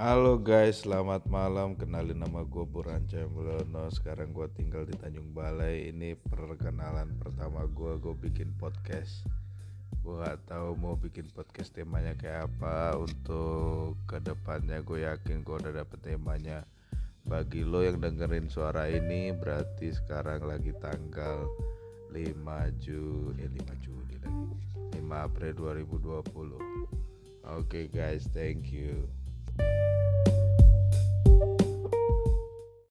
Halo guys, selamat malam. Kenalin nama gue Buran Cembelono. Sekarang gue tinggal di Tanjung Balai. Ini perkenalan pertama gue. Gue bikin podcast. Gue gak tahu mau bikin podcast temanya kayak apa. Untuk ke depannya gue yakin gue udah dapet temanya. Bagi lo yang dengerin suara ini, berarti sekarang lagi tanggal 5 Juli, eh 5 Juli lagi. 5 April 2020. Oke okay guys, thank you.